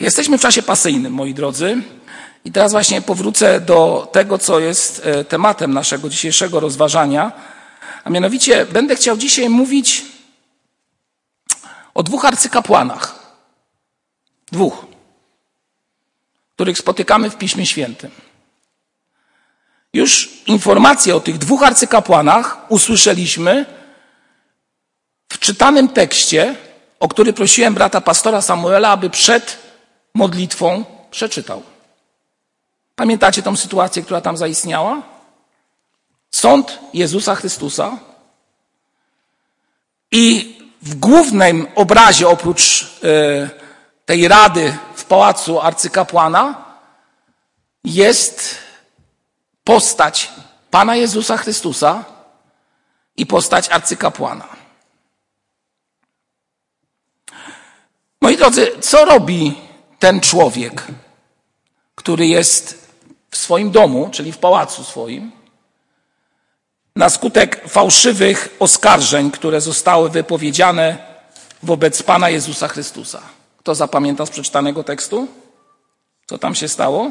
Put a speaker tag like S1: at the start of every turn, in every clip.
S1: Jesteśmy w czasie pasyjnym, moi drodzy. I teraz właśnie powrócę do tego, co jest e, tematem naszego dzisiejszego rozważania. A mianowicie będę chciał dzisiaj mówić o dwóch arcykapłanach. Dwóch, których spotykamy w Piśmie Świętym. Już informacje o tych dwóch arcykapłanach usłyszeliśmy w czytanym tekście, o który prosiłem brata pastora Samuela, aby przed modlitwą przeczytał. Pamiętacie tą sytuację, która tam zaistniała? Sąd Jezusa Chrystusa. I w głównym obrazie, oprócz e, tej rady w pałacu arcykapłana, jest postać Pana Jezusa Chrystusa i postać arcykapłana. Moi drodzy, co robi ten człowiek, który jest w swoim domu, czyli w pałacu swoim, na skutek fałszywych oskarżeń, które zostały wypowiedziane wobec Pana Jezusa Chrystusa? Kto zapamięta z przeczytanego tekstu? Co tam się stało?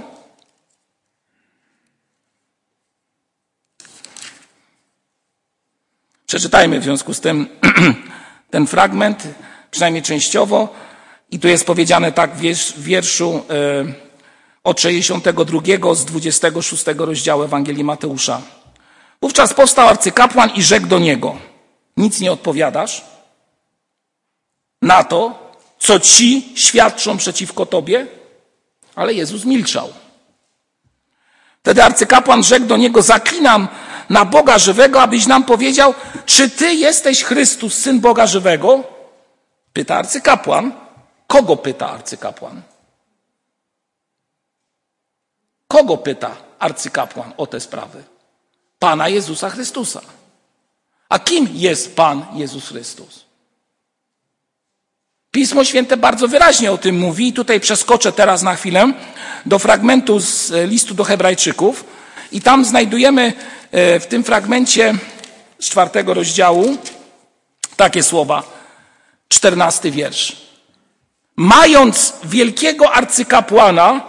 S1: Przeczytajmy w związku z tym ten fragment, przynajmniej częściowo. I tu jest powiedziane tak w wierszu e, od 62 z 26 rozdziału Ewangelii Mateusza. Wówczas powstał arcykapłan i rzekł do niego: Nic nie odpowiadasz na to, co ci świadczą przeciwko tobie? Ale Jezus milczał. Wtedy arcykapłan rzekł do niego: Zaklinam na Boga żywego, abyś nam powiedział, czy ty jesteś Chrystus, syn Boga żywego? Pyta arcykapłan. Kogo pyta arcykapłan? Kogo pyta arcykapłan o te sprawy? Pana Jezusa Chrystusa. A kim jest Pan Jezus Chrystus? Pismo Święte bardzo wyraźnie o tym mówi i tutaj przeskoczę teraz na chwilę do fragmentu z listu do Hebrajczyków i tam znajdujemy e, w tym fragmencie z czwartego rozdziału takie słowa, czternasty wiersz. Mając wielkiego arcykapłana,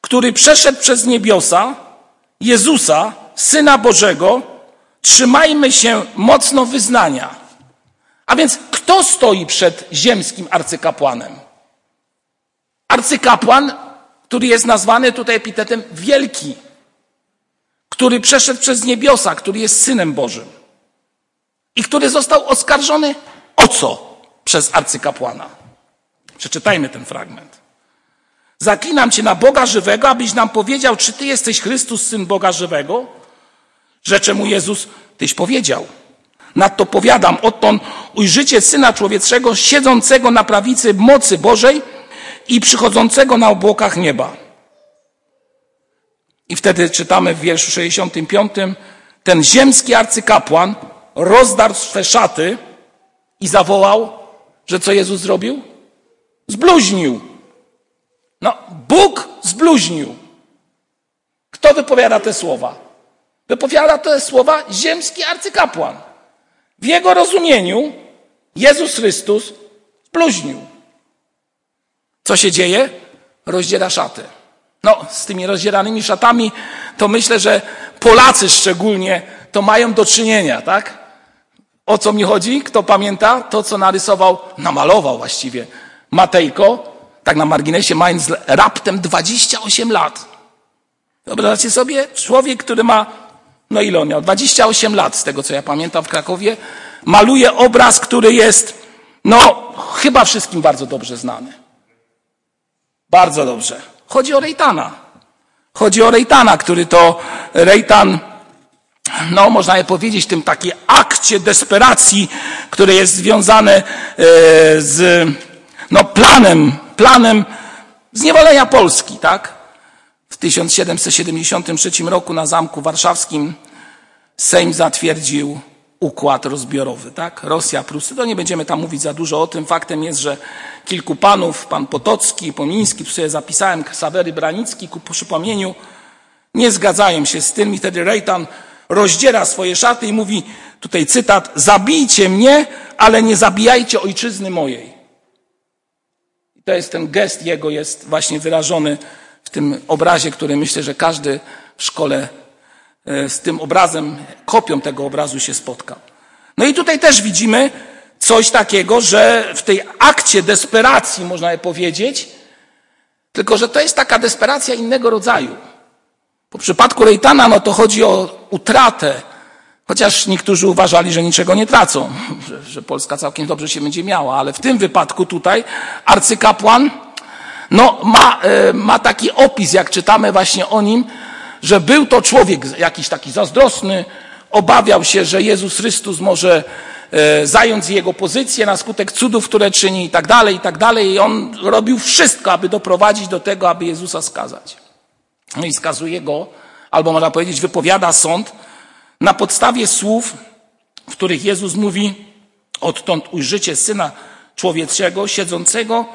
S1: który przeszedł przez niebiosa, Jezusa, Syna Bożego, trzymajmy się mocno wyznania. A więc kto stoi przed ziemskim arcykapłanem? Arcykapłan, który jest nazwany tutaj epitetem wielki, który przeszedł przez niebiosa, który jest Synem Bożym i który został oskarżony o co przez arcykapłana. Przeczytajmy ten fragment. Zaklinam Cię na Boga żywego, abyś nam powiedział, czy Ty jesteś Chrystus, Syn Boga żywego? Rzecze mu Jezus, Tyś powiedział. Nadto powiadam, odtąd ujrzycie Syna Człowieczego siedzącego na prawicy mocy Bożej i przychodzącego na obłokach nieba. I wtedy czytamy w wierszu 65, ten ziemski arcykapłan rozdarł swe szaty i zawołał, że co Jezus zrobił? Zbluźnił. No, Bóg zbluźnił. Kto wypowiada te słowa? Wypowiada te słowa ziemski arcykapłan. W jego rozumieniu Jezus Chrystus zbluźnił. Co się dzieje? Rozdziela szaty. No, z tymi rozdzieranymi szatami to myślę, że Polacy szczególnie to mają do czynienia, tak? O co mi chodzi? Kto pamięta? To, co narysował, namalował właściwie Matejko, tak na marginesie, mając raptem 28 lat. Wyobraźcie sobie, człowiek, który ma, no ile on miał? 28 lat, z tego co ja pamiętam w Krakowie, maluje obraz, który jest, no, chyba wszystkim bardzo dobrze znany. Bardzo dobrze. Chodzi o Rejtana. Chodzi o Rejtana, który to Rejtan, no można je powiedzieć, tym takim akcie desperacji, który jest związany e, z no, planem, planem zniewolenia Polski, tak? W 1773 roku na Zamku Warszawskim Sejm zatwierdził układ rozbiorowy, tak? Rosja, Prusy. To nie będziemy tam mówić za dużo o tym. Faktem jest, że kilku panów, pan Potocki, Pomiński, tu sobie zapisałem, Ksawery Branicki, ku przypomnieniu, nie zgadzają się z tym i wtedy Rejtan rozdziera swoje szaty i mówi, tutaj cytat, zabijcie mnie, ale nie zabijajcie ojczyzny mojej. To jest ten gest jego, jest właśnie wyrażony w tym obrazie, który myślę, że każdy w szkole e, z tym obrazem, kopią tego obrazu się spotkał. No i tutaj też widzimy coś takiego, że w tej akcie desperacji, można je powiedzieć, tylko że to jest taka desperacja innego rodzaju. Po przypadku Rejtana, no to chodzi o utratę, chociaż niektórzy uważali, że niczego nie tracą, że, że Polska całkiem dobrze się będzie miała, ale w tym wypadku tutaj arcykapłan, no ma, e, ma taki opis, jak czytamy właśnie o nim, że był to człowiek jakiś taki zazdrosny, obawiał się, że Jezus Chrystus może e, zająć jego pozycję na skutek cudów, które czyni i tak dalej, i tak dalej. I on robił wszystko, aby doprowadzić do tego, aby Jezusa skazać. No i skazuje go, albo można powiedzieć, wypowiada sąd na podstawie słów, w których Jezus mówi, odtąd ujrzycie Syna Człowieczego siedzącego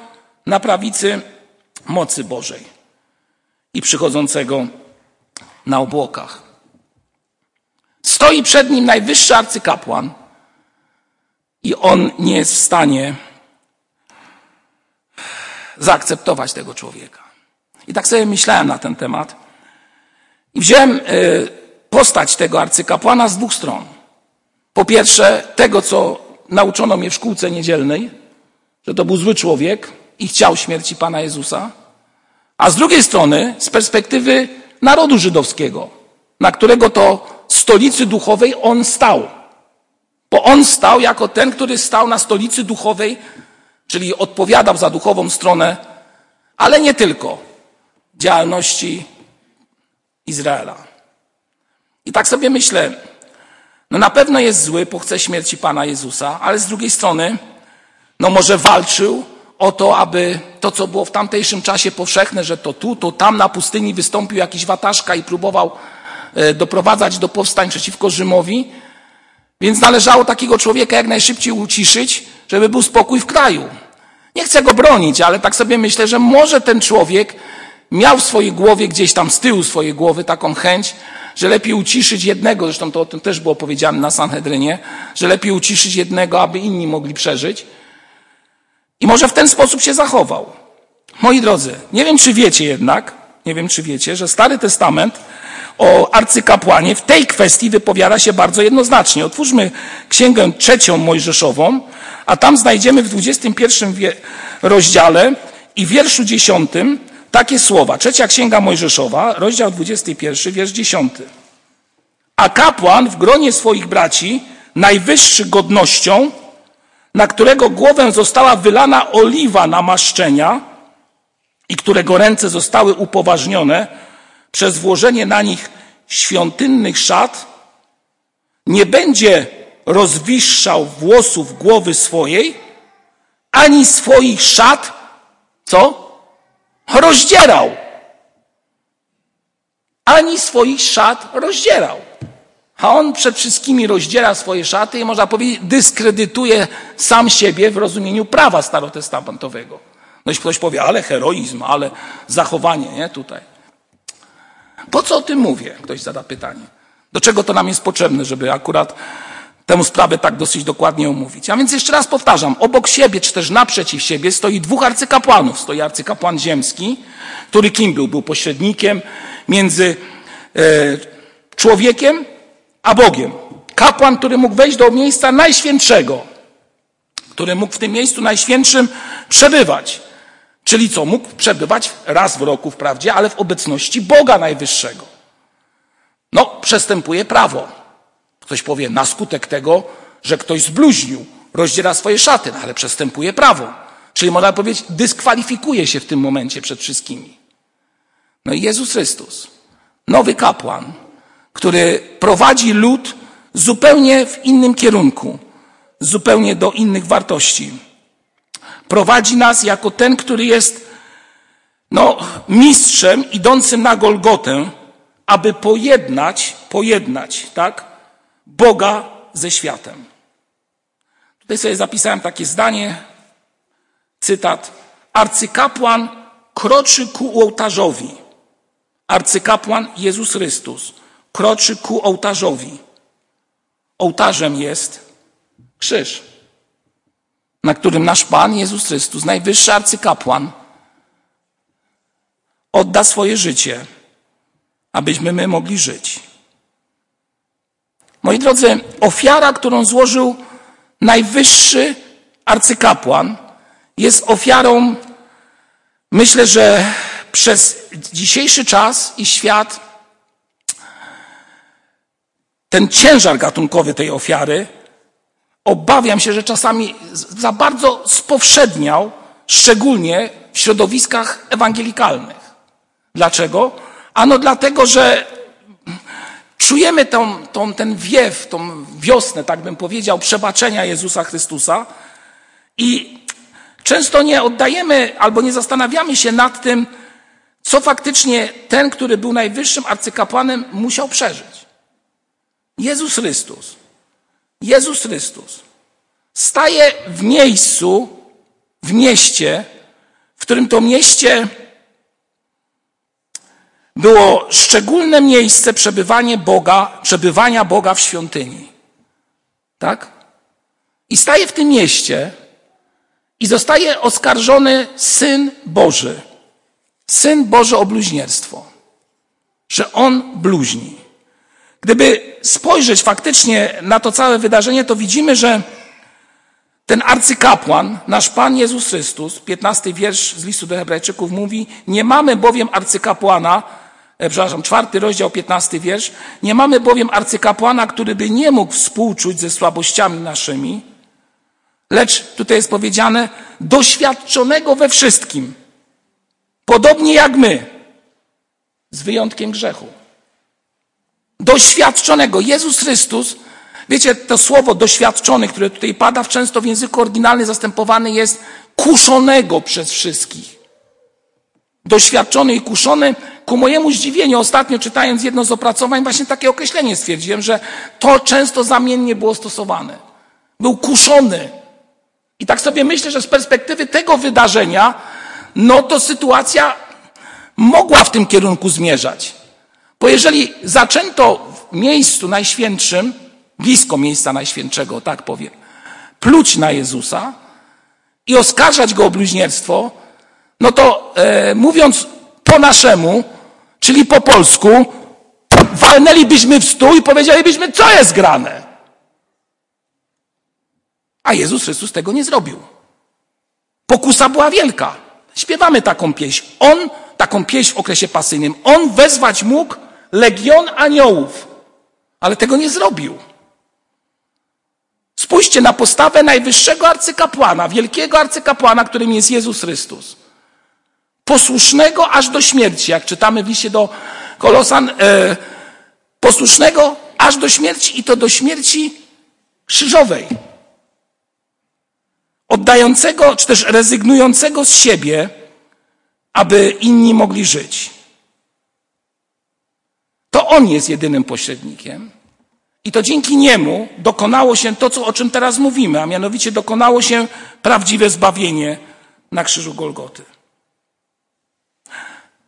S1: na prawicy mocy Bożej i przychodzącego na obłokach. Stoi przed nim najwyższy arcykapłan i on nie jest w stanie zaakceptować tego człowieka. I tak sobie myślałem na ten temat. I wziąłem e, postać tego arcykapłana z dwóch stron. Po pierwsze, tego, co nauczono mnie w szkółce niedzielnej, że to był zły człowiek i chciał śmierci Pana Jezusa, a z drugiej strony, z perspektywy narodu żydowskiego, na którego to stolicy duchowej on stał. Bo on stał jako ten, który stał na stolicy duchowej, czyli odpowiadał za duchową stronę, ale nie tylko działalności Izraela. I tak sobie myślę, no na pewno jest zły, bo chce śmierci Pana Jezusa, ale z drugiej strony, no może walczył o to, aby to, co było w tamtejszym czasie powszechne, że to tu, to tam na pustyni wystąpił jakiś wataszka i próbował e, doprowadzać do powstań przeciwko Rzymowi, więc należało takiego człowieka jak najszybciej uciszyć, żeby był spokój w kraju. Nie chcę go bronić, ale tak sobie myślę, że może ten człowiek miał w swojej głowie, gdzieś tam z tyłu swojej głowy taką chęć, że lepiej uciszyć jednego, zresztą to o tym też było powiedziane na Sanhedrynie, że lepiej uciszyć jednego, aby inni mogli przeżyć. I może w ten sposób się zachował. Moi drodzy, nie wiem czy wiecie jednak, nie wiem czy wiecie, że Stary Testament o arcykapłanie w tej kwestii wypowiada się bardzo jednoznacznie. Otwórzmy księgę trzecią Mojżeszową, a tam znajdziemy w 21 rozdziale i wierszu dziesiątym takie słowa. Trzecia księga Mojżeszowa, rozdział 21, wiersz 10. A kapłan w gronie swoich braci, najwyższy godnością, na którego głowę została wylana oliwa namaszczenia i którego ręce zostały upoważnione przez włożenie na nich świątynnych szat, nie będzie rozwiszczał włosów głowy swojej, ani swoich szat, co? Rozdzierał. Ani swoich szat rozdzierał. A on przed wszystkimi rozdziera swoje szaty i można powiedzieć, dyskredytuje sam siebie w rozumieniu prawa starotestamentowego. No i ktoś powie, ale heroizm, ale zachowanie, nie, tutaj. Po co o tym mówię? Ktoś zada pytanie. Do czego to nam jest potrzebne, żeby akurat tę sprawę tak dosyć dokładnie omówić. A więc jeszcze raz powtarzam, obok siebie, czy też naprzeciw siebie stoi dwóch arcykapłanów. Stoi arcykapłan ziemski, który kim był? Był pośrednikiem między e, człowiekiem a Bogiem. Kapłan, który mógł wejść do miejsca najświętszego, który mógł w tym miejscu najświętszym przebywać. Czyli co? Mógł przebywać raz w roku wprawdzie, ale w obecności Boga Najwyższego. No, przestępuje prawo. Ktoś powie, na skutek tego, że ktoś zbluźnił, rozdziera swoje szaty, no ale przestępuje prawo. Czyli można powiedzieć, dyskwalifikuje się w tym momencie przed wszystkimi. No i Jezus Chrystus, nowy kapłan, który prowadzi lud zupełnie w innym kierunku, zupełnie do innych wartości. Prowadzi nas jako ten, który jest no, mistrzem idącym na Golgotę, aby pojednać, pojednać, tak? Boga ze światem. Tutaj sobie zapisałem takie zdanie, cytat. Arcykapłan kroczy ku ołtarzowi. Arcykapłan Jezus Chrystus kroczy ku ołtarzowi. Ołtarzem jest krzyż. na którym nasz Pan Jezus Chrystus, najwyższy arcykapłan, odda swoje życie, abyśmy my mogli żyć. Moi drodzy, ofiara, którą złożył najwyższy arcykapłan, jest ofiarą, myślę, że przez dzisiejszy czas i świat ten ciężar gatunkowy tej ofiary, obawiam się, że czasami za bardzo spowszedniał, szczególnie w środowiskach ewangelikalnych. Dlaczego? Ano dlatego, że czujemy tą, tą, ten wiew, tą wiosnę, tak bym powiedział, przebaczenia Jezusa Chrystusa i często nie oddajemy albo nie zastanawiamy się nad tym, co faktycznie ten, który był najwyższym arcykapłanem, musiał przeżyć. Jezus Chrystus. Jezus Chrystus staje w miejscu, w mieście, w którym to mieście było szczególne miejsce przebywania Boga, przebywania Boga w świątyni. Tak? I staje w tym mieście i zostaje oskarżony Syn Boży. Syn Boże o bluźnierstwo. Że on bluźni. Gdyby spojrzeć faktycznie na to całe wydarzenie, to widzimy, że ten arcykapłan, nasz Pan Jezus Chrystus, 15 wiersz z listu do Hebrajczyków mówi, nie mamy bowiem arcykapłana, przepraszam, czwarty rozdział, 15 wiersz, nie mamy bowiem arcykapłana, który by nie mógł współczuć ze słabościami naszymi, lecz tutaj jest powiedziane, doświadczonego we wszystkim, podobnie jak my, z wyjątkiem grzechu. Doświadczonego. Jezus Chrystus Wiecie, to słowo doświadczony, które tutaj pada, często w języku oryginalnym zastępowany jest kuszonego przez wszystkich. Doświadczony i kuszony. Ku mojemu zdziwieniu, ostatnio czytając jedno z opracowań, właśnie takie określenie stwierdziłem, że to często zamiennie było stosowane. Był kuszony. I tak sobie myślę, że z perspektywy tego wydarzenia, no to sytuacja mogła w tym kierunku zmierzać. Bo jeżeli zaczęto w miejscu najświętszym, blisko miejsca najświętszego, tak powiem, pluć na Jezusa i oskarżać go o bluźnierstwo, no to e, mówiąc po naszemu, czyli po polsku, walnęlibyśmy w stół i powiedzielibyśmy, co jest grane. A Jezus Chrystus tego nie zrobił. Pokusa była wielka. Śpiewamy taką pieśń. On, taką pieśń w okresie pasyjnym. On wezwać mógł legion aniołów, ale tego nie zrobił. Spójrzcie na postawę najwyższego arcykapłana, wielkiego arcykapłana, którym jest Jezus Chrystus. Posłusznego aż do śmierci, jak czytamy w liście do Kolosan, e, posłusznego aż do śmierci i to do śmierci krzyżowej. Oddającego, czy też rezygnującego z siebie, aby inni mogli żyć. To On jest jedynym pośrednikiem. I to dzięki niemu dokonało się to, co, o czym teraz mówimy, a mianowicie dokonało się prawdziwe zbawienie na krzyżu Golgoty.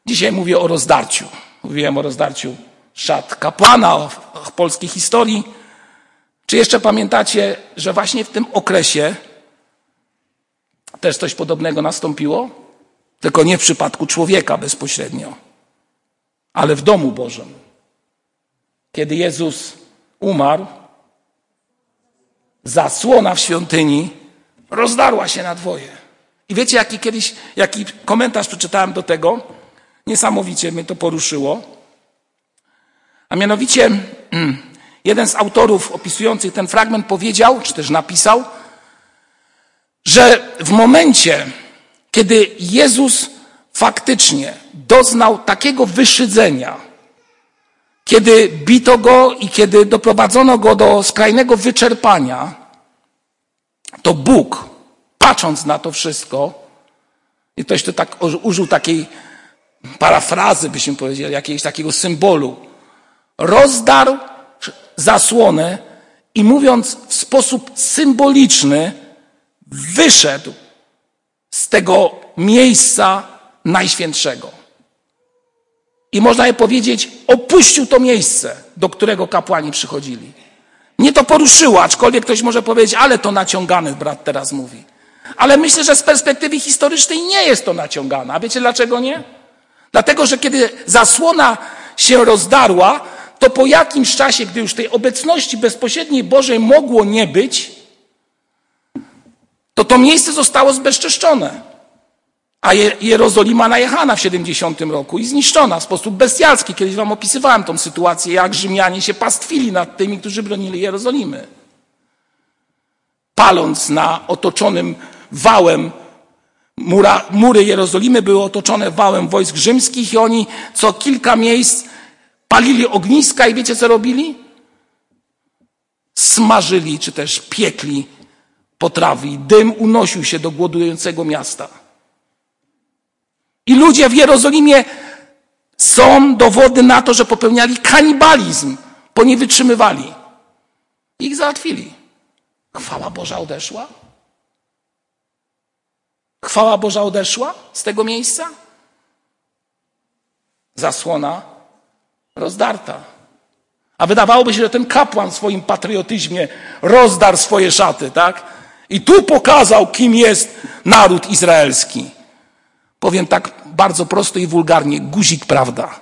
S1: Dzisiaj mówię o rozdarciu. Mówiłem o rozdarciu szat kapłana w polskiej historii. Czy jeszcze pamiętacie, że właśnie w tym okresie też coś podobnego nastąpiło? Tylko nie w przypadku człowieka bezpośrednio, ale w domu Bożym. Kiedy Jezus umarł, zasłona w świątyni rozdarła się na dwoje. I wiecie, jaki kiedyś, jaki komentarz przeczytałem do tego? Niesamowicie mnie to poruszyło. A mianowicie, mm, jeden z autorów opisujących ten fragment powiedział, czy też napisał, że w momencie, kiedy Jezus faktycznie doznał takiego wyszydzenia, kiedy bito go i kiedy doprowadzono go do skrajnego wyczerpania, to Bóg, patrząc na to wszystko, i ktoś to tak użył takiej parafrazy, byśmy powiedzieli, jakiegoś takiego symbolu, rozdarł zasłonę i mówiąc w sposób symboliczny, wyszedł z tego miejsca najświętszego. I można je powiedzieć, opuścił to miejsce, do którego kapłani przychodzili. Nie to poruszyło, aczkolwiek ktoś może powiedzieć, ale to naciągany brat teraz mówi. Ale myślę, że z perspektywy historycznej nie jest to naciągane. A wiecie dlaczego nie? Dlatego, że kiedy zasłona się rozdarła, to po jakimś czasie, gdy już tej obecności bezpośredniej Bożej mogło nie być, to to miejsce zostało zbezczeszczone. A Jerozolima najechana w 70 roku i zniszczona w sposób bestialski. Kiedyś wam opisywałem tą sytuację, jak Rzymianie się pastwili nad tymi, którzy bronili Jerozolimy. Paląc na otoczonym wałem mura, mury Jerozolimy były otoczone wałem wojsk rzymskich i oni co kilka miejsc palili ogniska i wiecie co robili? Smażyli czy też piekli potrawy. Dym unosił się do głodującego miasta. I ludzie w Jerozolimie są dowody na to, że popełniali kanibalizm, bo nie wytrzymywali. Ich załatwili. Chwała Boża odeszła? Chwała Boża odeszła z tego miejsca? Zasłona rozdarta. A wydawałoby się, że ten kapłan w swoim patriotyzmie rozdarł swoje szaty, tak? I tu pokazał, kim jest naród izraelski. Powiem tak bardzo prosto i wulgarnie, guzik prawda.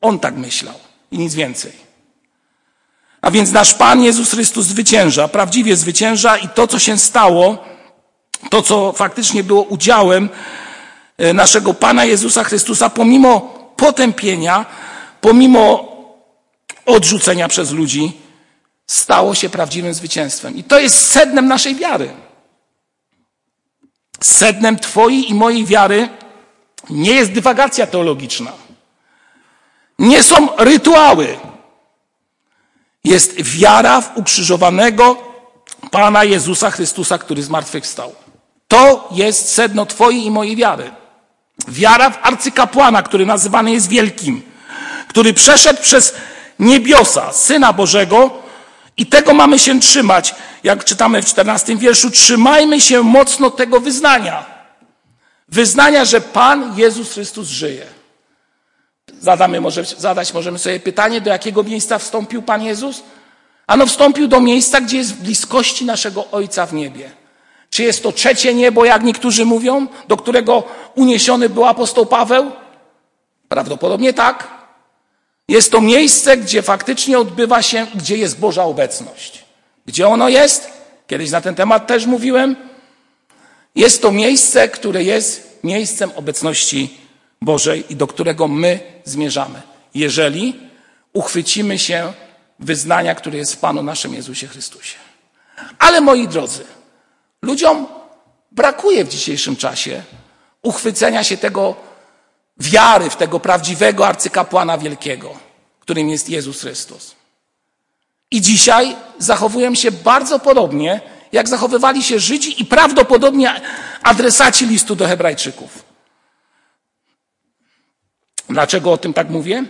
S1: On tak myślał i nic więcej. A więc nasz Pan Jezus Chrystus zwycięża, prawdziwie zwycięża i to, co się stało, to, co faktycznie było udziałem e, naszego Pana Jezusa Chrystusa, pomimo potępienia, pomimo odrzucenia przez ludzi, stało się prawdziwym zwycięstwem. I to jest sednem naszej wiary. Sednem Twojej i mojej wiary nie jest dywagacja teologiczna. Nie są rytuały. Jest wiara w ukrzyżowanego Pana Jezusa Chrystusa, który zmartwychwstał. To jest sedno Twojej i mojej wiary. Wiara w arcykapłana, który nazywany jest wielkim, który przeszedł przez niebiosa, Syna Bożego, i tego mamy się trzymać, jak czytamy w czternastym wierszu. Trzymajmy się mocno tego wyznania. Wyznania, że Pan Jezus Chrystus żyje. Zadamy, może, zadać możemy sobie pytanie, do jakiego miejsca wstąpił Pan Jezus? Ano wstąpił do miejsca, gdzie jest w bliskości naszego Ojca w niebie. Czy jest to trzecie niebo, jak niektórzy mówią, do którego uniesiony był apostoł Paweł? Prawdopodobnie tak. Jest to miejsce, gdzie faktycznie odbywa się, gdzie jest Boża obecność. Gdzie ono jest? Kiedyś na ten temat też mówiłem. Jest to miejsce, które jest miejscem obecności Bożej i do którego my zmierzamy. Jeżeli uchwycimy się wyznania, które jest w Panu naszym Jezusie Chrystusie. Ale moi drodzy, ludziom brakuje w dzisiejszym czasie uchwycenia się tego wiary w tego prawdziwego arcykapłana wielkiego, którym jest Jezus Chrystus. I dzisiaj zachowują się bardzo podobnie, jak zachowywali się Żydzi i prawdopodobnie adresaci listu do Hebrajczyków. Dlaczego o tym tak mówię?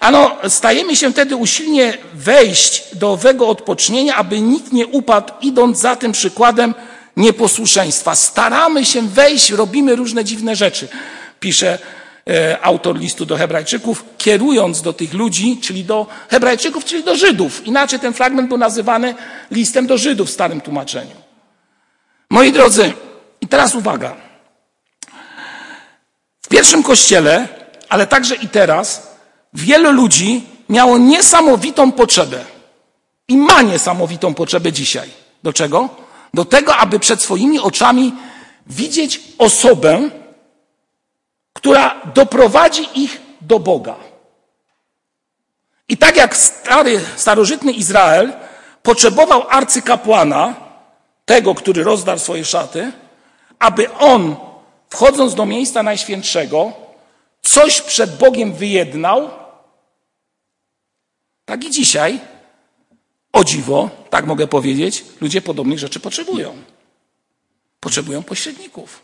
S1: Ano, stajemy się wtedy usilnie wejść do owego odpocznienia, aby nikt nie upadł, idąc za tym przykładem nieposłuszeństwa. Staramy się wejść, robimy różne dziwne rzeczy, pisze E, autor listu do Hebrajczyków, kierując do tych ludzi, czyli do Hebrajczyków, czyli do Żydów. Inaczej ten fragment był nazywany listem do Żydów w starym tłumaczeniu. Moi drodzy, i teraz uwaga. W pierwszym kościele, ale także i teraz, wielu ludzi miało niesamowitą potrzebę i ma niesamowitą potrzebę dzisiaj. Do czego? Do tego, aby przed swoimi oczami widzieć osobę, która doprowadzi ich do Boga. I tak jak stary, starożytny Izrael potrzebował arcykapłana, tego, który rozdarł swoje szaty, aby on, wchodząc do miejsca najświętszego, coś przed Bogiem wyjednał, tak i dzisiaj, o dziwo, tak mogę powiedzieć, ludzie podobnych rzeczy potrzebują. Potrzebują pośredników,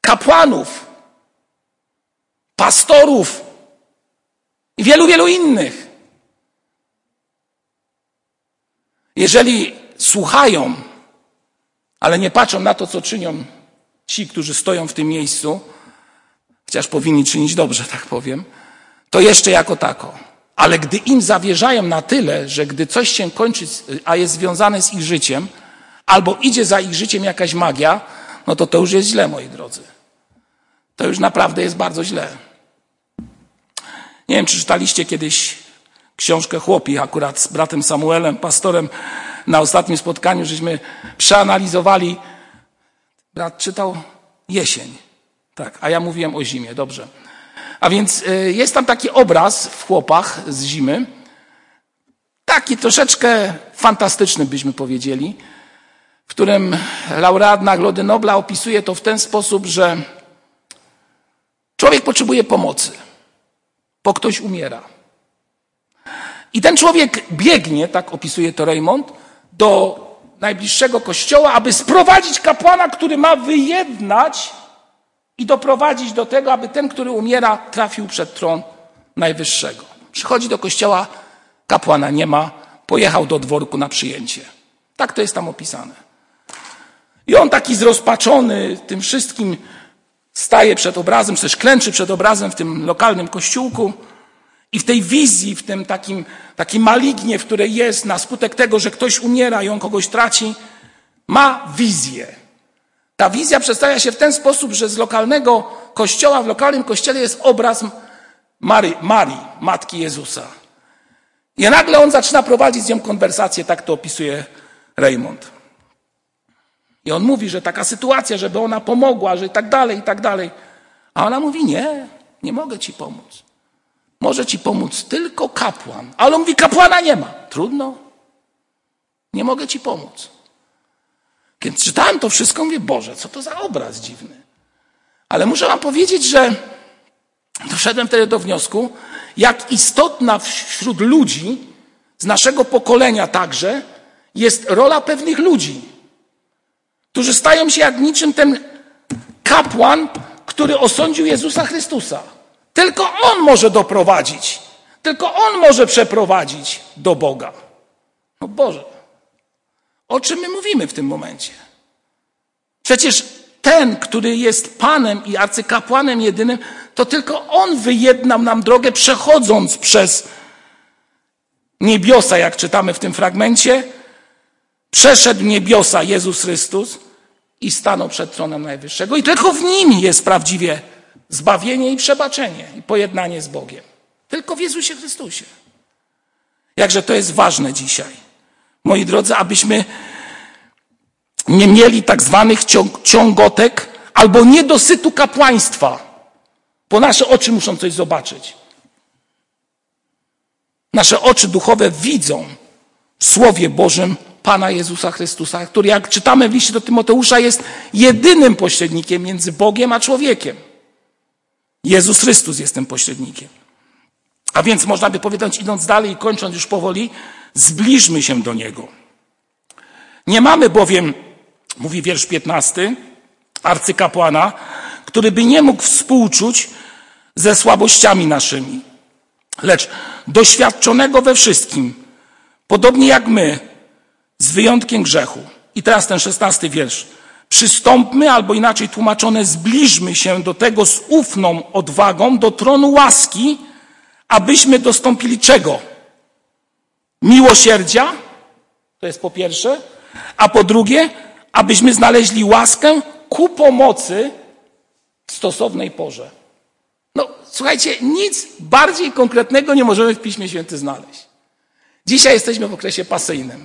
S1: kapłanów, pastorów i wielu, wielu innych. Jeżeli słuchają, ale nie patrzą na to, co czynią ci, którzy stoją w tym miejscu, chociaż powinni czynić dobrze, tak powiem, to jeszcze jako tako. Ale gdy im zawierzają na tyle, że gdy coś się kończy, a jest związane z ich życiem, albo idzie za ich życiem jakaś magia, no to to już jest źle, moi drodzy. To już naprawdę jest bardzo źle. Nie wiem, czy czytaliście kiedyś książkę Chłopi, akurat z bratem Samuelem, pastorem, na ostatnim spotkaniu, żeśmy przeanalizowali. Brat czytał jesień. Tak, a ja mówiłem o zimie, dobrze. A więc y, jest tam taki obraz w chłopach z zimy. Taki troszeczkę fantastyczny, byśmy powiedzieli, w którym laureat Nagrody Nobla opisuje to w ten sposób, że człowiek potrzebuje pomocy, bo ktoś umiera. I ten człowiek biegnie, tak opisuje to Raymond, do najbliższego kościoła, aby sprowadzić kapłana, który ma wyjednać i doprowadzić do tego, aby ten, który umiera, trafił przed tron Najwyższego. Przychodzi do kościoła, kapłana nie ma, pojechał do dworku na przyjęcie. Tak to jest tam opisane. I on taki zrozpaczony tym wszystkim staje przed obrazem, czy też klęczy przed obrazem w tym lokalnym kościółku i w tej wizji, w tym takim, takim malignie, w której jest na skutek tego, że ktoś umiera i on kogoś traci, ma wizję. Ta wizja przedstawia się w ten sposób, że z lokalnego kościoła, w lokalnym kościele jest obraz Marii, Marii Matki Jezusa. I nagle on zaczyna prowadzić z nią konwersację, tak to opisuje Raymond. I on mówi, że taka sytuacja, żeby ona pomogła, że i tak dalej, i tak dalej. A ona mówi, nie, nie mogę ci pomóc. Może ci pomóc tylko kapłan. Ale on mówi, kapłana nie ma. Trudno. Nie mogę ci pomóc. Kiedy czytałem to wszystko, mówię, Boże, co to za obraz dziwny. Ale muszę wam powiedzieć, że doszedłem wtedy do wniosku, jak istotna wśród ludzi, z naszego pokolenia także, jest rola pewnych ludzi, którzy stają się jak niczym ten kapłan, który osądził Jezusa Chrystusa. Tylko On może doprowadzić, tylko On może przeprowadzić do Boga. No Boże, o czym my mówimy w tym momencie? Przecież ten, który jest Panem i arcykapłanem jedynym, to tylko On wyjednał nam drogę, przechodząc przez niebiosa, jak czytamy w tym fragmencie. Przeszedł niebiosa Jezus Chrystus i stanął przed tronem Najwyższego. I tylko w nim jest prawdziwie zbawienie i przebaczenie i pojednanie z Bogiem. Tylko w Jezusie Chrystusie. Jakże to jest ważne dzisiaj. Moi drodzy, abyśmy nie mieli tak zwanych ciągotek albo niedosytu kapłaństwa, bo nasze oczy muszą coś zobaczyć. Nasze oczy duchowe widzą w Słowie Bożym Pana Jezusa Chrystusa, który, jak czytamy w liście do Tymoteusza, jest jedynym pośrednikiem między Bogiem a człowiekiem. Jezus Chrystus jest tym pośrednikiem. A więc można by powiedzieć, idąc dalej i kończąc już powoli, zbliżmy się do Niego. Nie mamy bowiem, mówi wiersz 15, arcykapłana, który by nie mógł współczuć ze słabościami naszymi, lecz doświadczonego we wszystkim, podobnie jak my, z wyjątkiem grzechu. I teraz ten szesnasty wiersz. Przystąpmy, albo inaczej tłumaczone, zbliżmy się do tego z ufną odwagą, do tronu łaski, abyśmy dostąpili czego? Miłosierdzia, to jest po pierwsze, a po drugie, abyśmy znaleźli łaskę ku pomocy w stosownej porze. No, słuchajcie, nic bardziej konkretnego nie możemy w Piśmie Świętym znaleźć. Dzisiaj jesteśmy w okresie pasyjnym.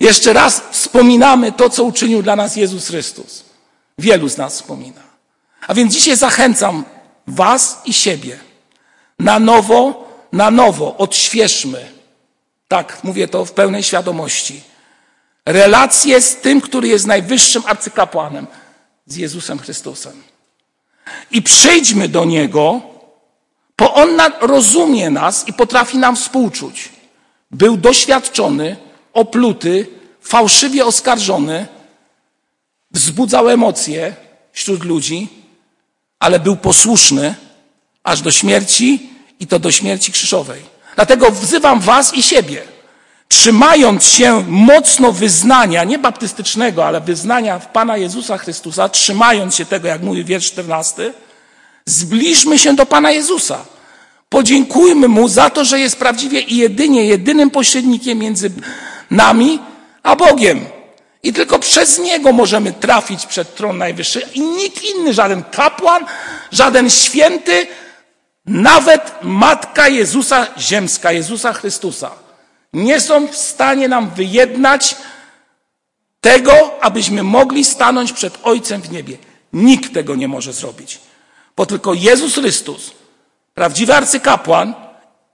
S1: Jeszcze raz wspominamy to, co uczynił dla nas Jezus Chrystus. Wielu z nas wspomina. A więc dzisiaj zachęcam Was i siebie. Na nowo, na nowo odświeżmy. Tak, mówię to w pełnej świadomości. Relacje z tym, który jest najwyższym arcykapłanem, z Jezusem Chrystusem. I przyjdźmy do Niego, bo On rozumie nas i potrafi nam współczuć. Był doświadczony, opluty, fałszywie oskarżony, wzbudzał emocje wśród ludzi, ale był posłuszny aż do śmierci i to do śmierci krzyżowej. Dlatego wzywam Was i siebie, trzymając się mocno wyznania, nie baptystycznego, ale wyznania w Pana Jezusa Chrystusa, trzymając się tego, jak mówi wiersz 14, zbliżmy się do Pana Jezusa. Podziękujmy Mu za to, że jest prawdziwie i jedynie jedynym pośrednikiem między nami a Bogiem. I tylko przez Niego możemy trafić przed tron najwyższy i nikt inny, żaden kapłan, żaden święty, nawet Matka Jezusa Ziemska, Jezusa Chrystusa, nie są w stanie nam wyjednać tego, abyśmy mogli stanąć przed Ojcem w niebie. Nikt tego nie może zrobić. Bo tylko Jezus Chrystus, prawdziwy arcykapłan,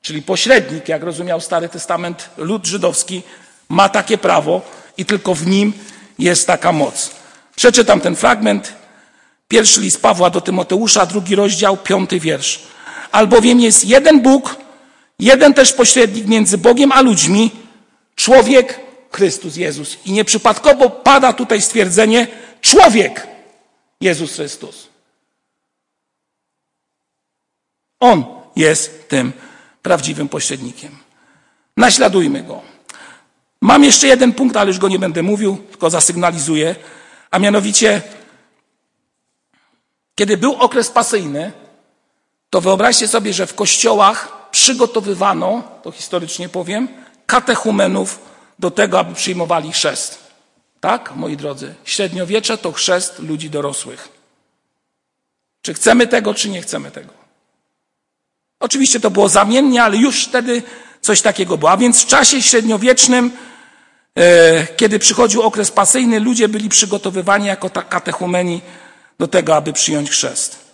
S1: czyli pośrednik, jak rozumiał Stary Testament, lud żydowski, ma takie prawo i tylko w nim jest taka moc. Przeczytam ten fragment. Pierwszy list Pawła do Tymoteusza, drugi rozdział, piąty wiersz. Albowiem jest jeden Bóg, jeden też pośrednik między Bogiem a ludźmi, człowiek Chrystus Jezus. I nieprzypadkowo pada tutaj stwierdzenie człowiek Jezus Chrystus. On jest tym prawdziwym pośrednikiem. Naśladujmy go. Mam jeszcze jeden punkt, ale już go nie będę mówił, tylko zasygnalizuję. A mianowicie, kiedy był okres pasyjny, to wyobraźcie sobie, że w kościołach przygotowywano, to historycznie powiem, katechumenów do tego, aby przyjmowali chrzest. Tak, moi drodzy? Średniowiecze to chrzest ludzi dorosłych. Czy chcemy tego, czy nie chcemy tego? Oczywiście to było zamiennie, ale już wtedy coś takiego było. A więc w czasie średniowiecznym, e, kiedy przychodził okres pasyjny, ludzie byli przygotowywani jako katechumeni do tego, aby przyjąć chrzest.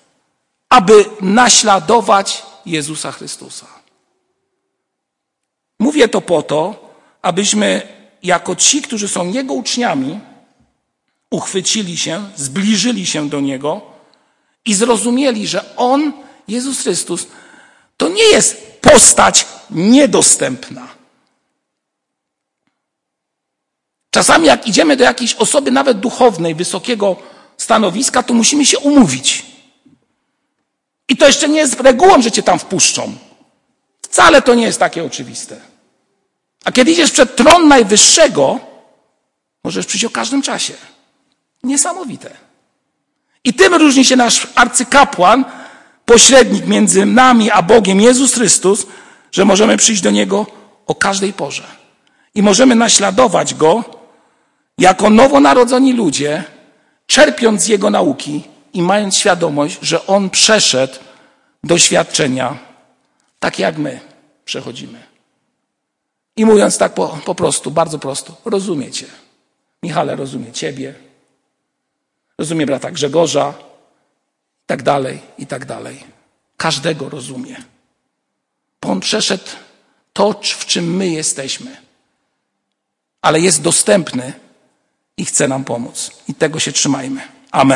S1: Aby naśladować Jezusa Chrystusa. Mówię to po to, abyśmy jako ci, którzy są Jego uczniami, uchwycili się, zbliżyli się do Niego i zrozumieli, że On, Jezus Chrystus, to nie jest postać niedostępna. Czasami, jak idziemy do jakiejś osoby, nawet duchownej, wysokiego stanowiska, to musimy się umówić. I to jeszcze nie jest regułą, że cię tam wpuszczą. Wcale to nie jest takie oczywiste. A kiedy idziesz przed tron Najwyższego, możesz przyjść o każdym czasie. Niesamowite. I tym różni się nasz arcykapłan, pośrednik między nami a Bogiem, Jezus Chrystus, że możemy przyjść do Niego o każdej porze. I możemy naśladować Go jako nowonarodzeni ludzie, czerpiąc z Jego nauki i mając świadomość, że On przeszedł doświadczenia, takie jak my przechodzimy. I mówiąc tak po, po prostu, bardzo prosto, rozumiecie. Michale rozumie Ciebie, rozumie brata Grzegorza, i tak dalej, i tak dalej. Każdego rozumie. Bo on przeszedł to, w czym my jesteśmy. Ale jest dostępny i chce nam pomóc. I tego się trzymajmy. Amen.